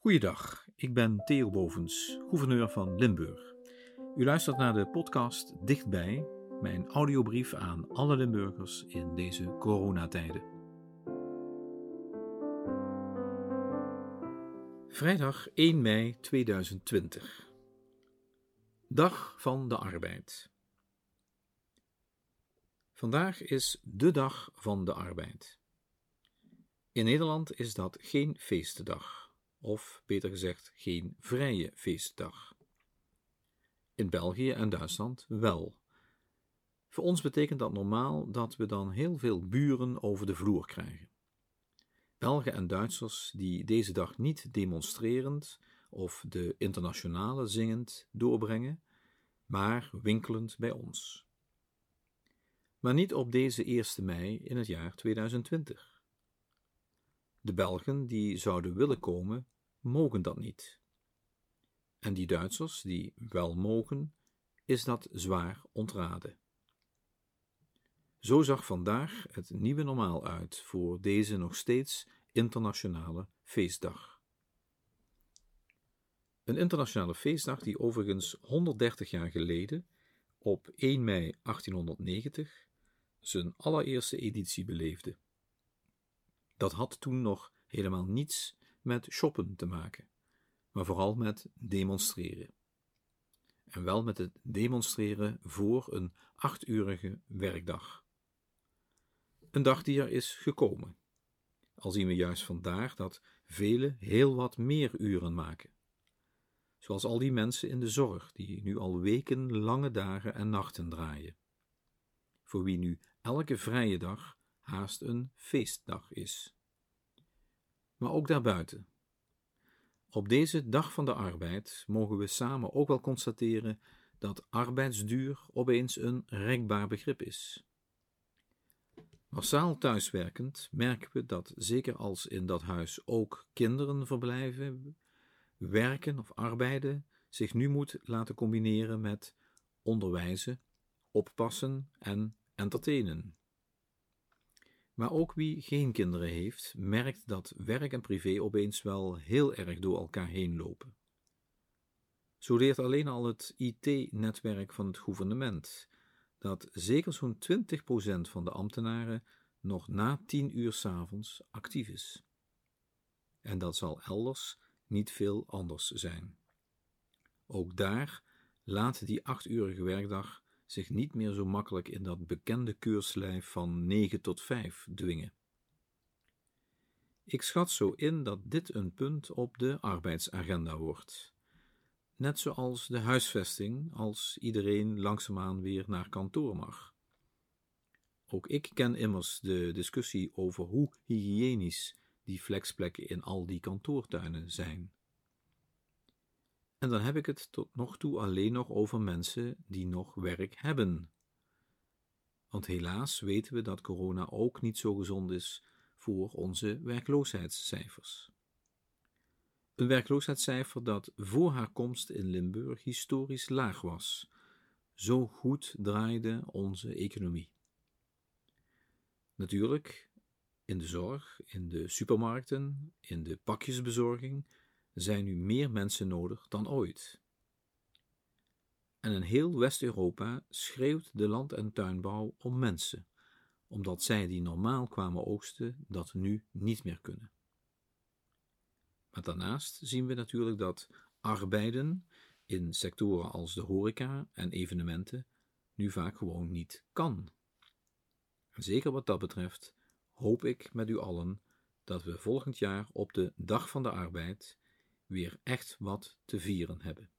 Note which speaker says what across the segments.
Speaker 1: Goeiedag, ik ben Theo Bovens, gouverneur van Limburg. U luistert naar de podcast Dichtbij, mijn audiobrief aan alle Limburgers in deze coronatijden. Vrijdag 1 mei 2020. Dag van de arbeid. Vandaag is de dag van de arbeid. In Nederland is dat geen feestdag, of beter gezegd geen vrije feestdag. In België en Duitsland wel. Voor ons betekent dat normaal dat we dan heel veel buren over de vloer krijgen. Belgen en Duitsers die deze dag niet demonstrerend of de internationale zingend doorbrengen, maar winkelend bij ons. Maar niet op deze 1 mei in het jaar 2020. De Belgen die zouden willen komen, mogen dat niet. En die Duitsers die wel mogen, is dat zwaar ontraden. Zo zag vandaag het nieuwe normaal uit voor deze nog steeds internationale feestdag. Een internationale feestdag die overigens 130 jaar geleden, op 1 mei 1890, zijn allereerste editie beleefde. Dat had toen nog helemaal niets met shoppen te maken, maar vooral met demonstreren. En wel met het demonstreren voor een achturige werkdag. Een dag die er is gekomen. Al zien we juist vandaag dat velen heel wat meer uren maken. Zoals al die mensen in de zorg die nu al weken lange dagen en nachten draaien. Voor wie nu elke vrije dag haast een feestdag is. Maar ook daarbuiten. Op deze dag van de arbeid mogen we samen ook wel constateren dat arbeidsduur opeens een rekbaar begrip is. Massaal thuiswerkend merken we dat, zeker als in dat huis ook kinderen verblijven, werken of arbeiden zich nu moet laten combineren met onderwijzen, oppassen en entertainen. Maar ook wie geen kinderen heeft, merkt dat werk en privé opeens wel heel erg door elkaar heen lopen. Zo leert alleen al het IT-netwerk van het gouvernement dat zeker zo'n 20% van de ambtenaren nog na 10 uur s'avonds actief is. En dat zal elders niet veel anders zijn. Ook daar laat die achturige werkdag zich niet meer zo makkelijk in dat bekende keurslijf van 9 tot 5 dwingen. Ik schat zo in dat dit een punt op de arbeidsagenda wordt. Net zoals de huisvesting, als iedereen langzaamaan weer naar kantoor mag. Ook ik ken immers de discussie over hoe hygiënisch die flexplekken in al die kantoortuinen zijn. En dan heb ik het tot nog toe alleen nog over mensen die nog werk hebben. Want helaas weten we dat corona ook niet zo gezond is voor onze werkloosheidscijfers. Een werkloosheidscijfer dat voor haar komst in Limburg historisch laag was. Zo goed draaide onze economie. Natuurlijk, in de zorg, in de supermarkten, in de pakjesbezorging zijn nu meer mensen nodig dan ooit. En in heel West-Europa schreeuwt de land- en tuinbouw om mensen, omdat zij die normaal kwamen oogsten dat nu niet meer kunnen. Maar daarnaast zien we natuurlijk dat arbeiden in sectoren als de horeca en evenementen nu vaak gewoon niet kan. En zeker wat dat betreft hoop ik met u allen dat we volgend jaar op de Dag van de Arbeid weer echt wat te vieren hebben.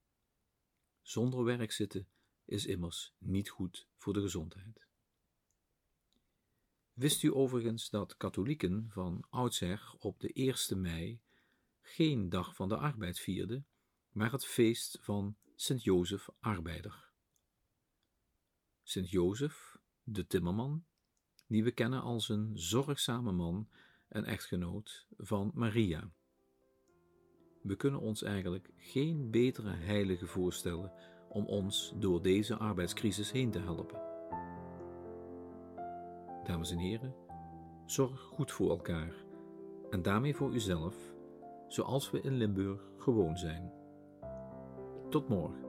Speaker 1: Zonder werk zitten is immers niet goed voor de gezondheid. Wist u overigens dat katholieken van oudsher op de 1 mei geen dag van de arbeid vierden, maar het feest van Sint Jozef Arbeider? Sint Jozef, de timmerman, die we kennen als een zorgzame man en echtgenoot van Maria we kunnen ons eigenlijk geen betere heilige voorstellen om ons door deze arbeidscrisis heen te helpen. Dames en heren, zorg goed voor elkaar en daarmee voor uzelf, zoals we in Limburg gewoon zijn. Tot morgen.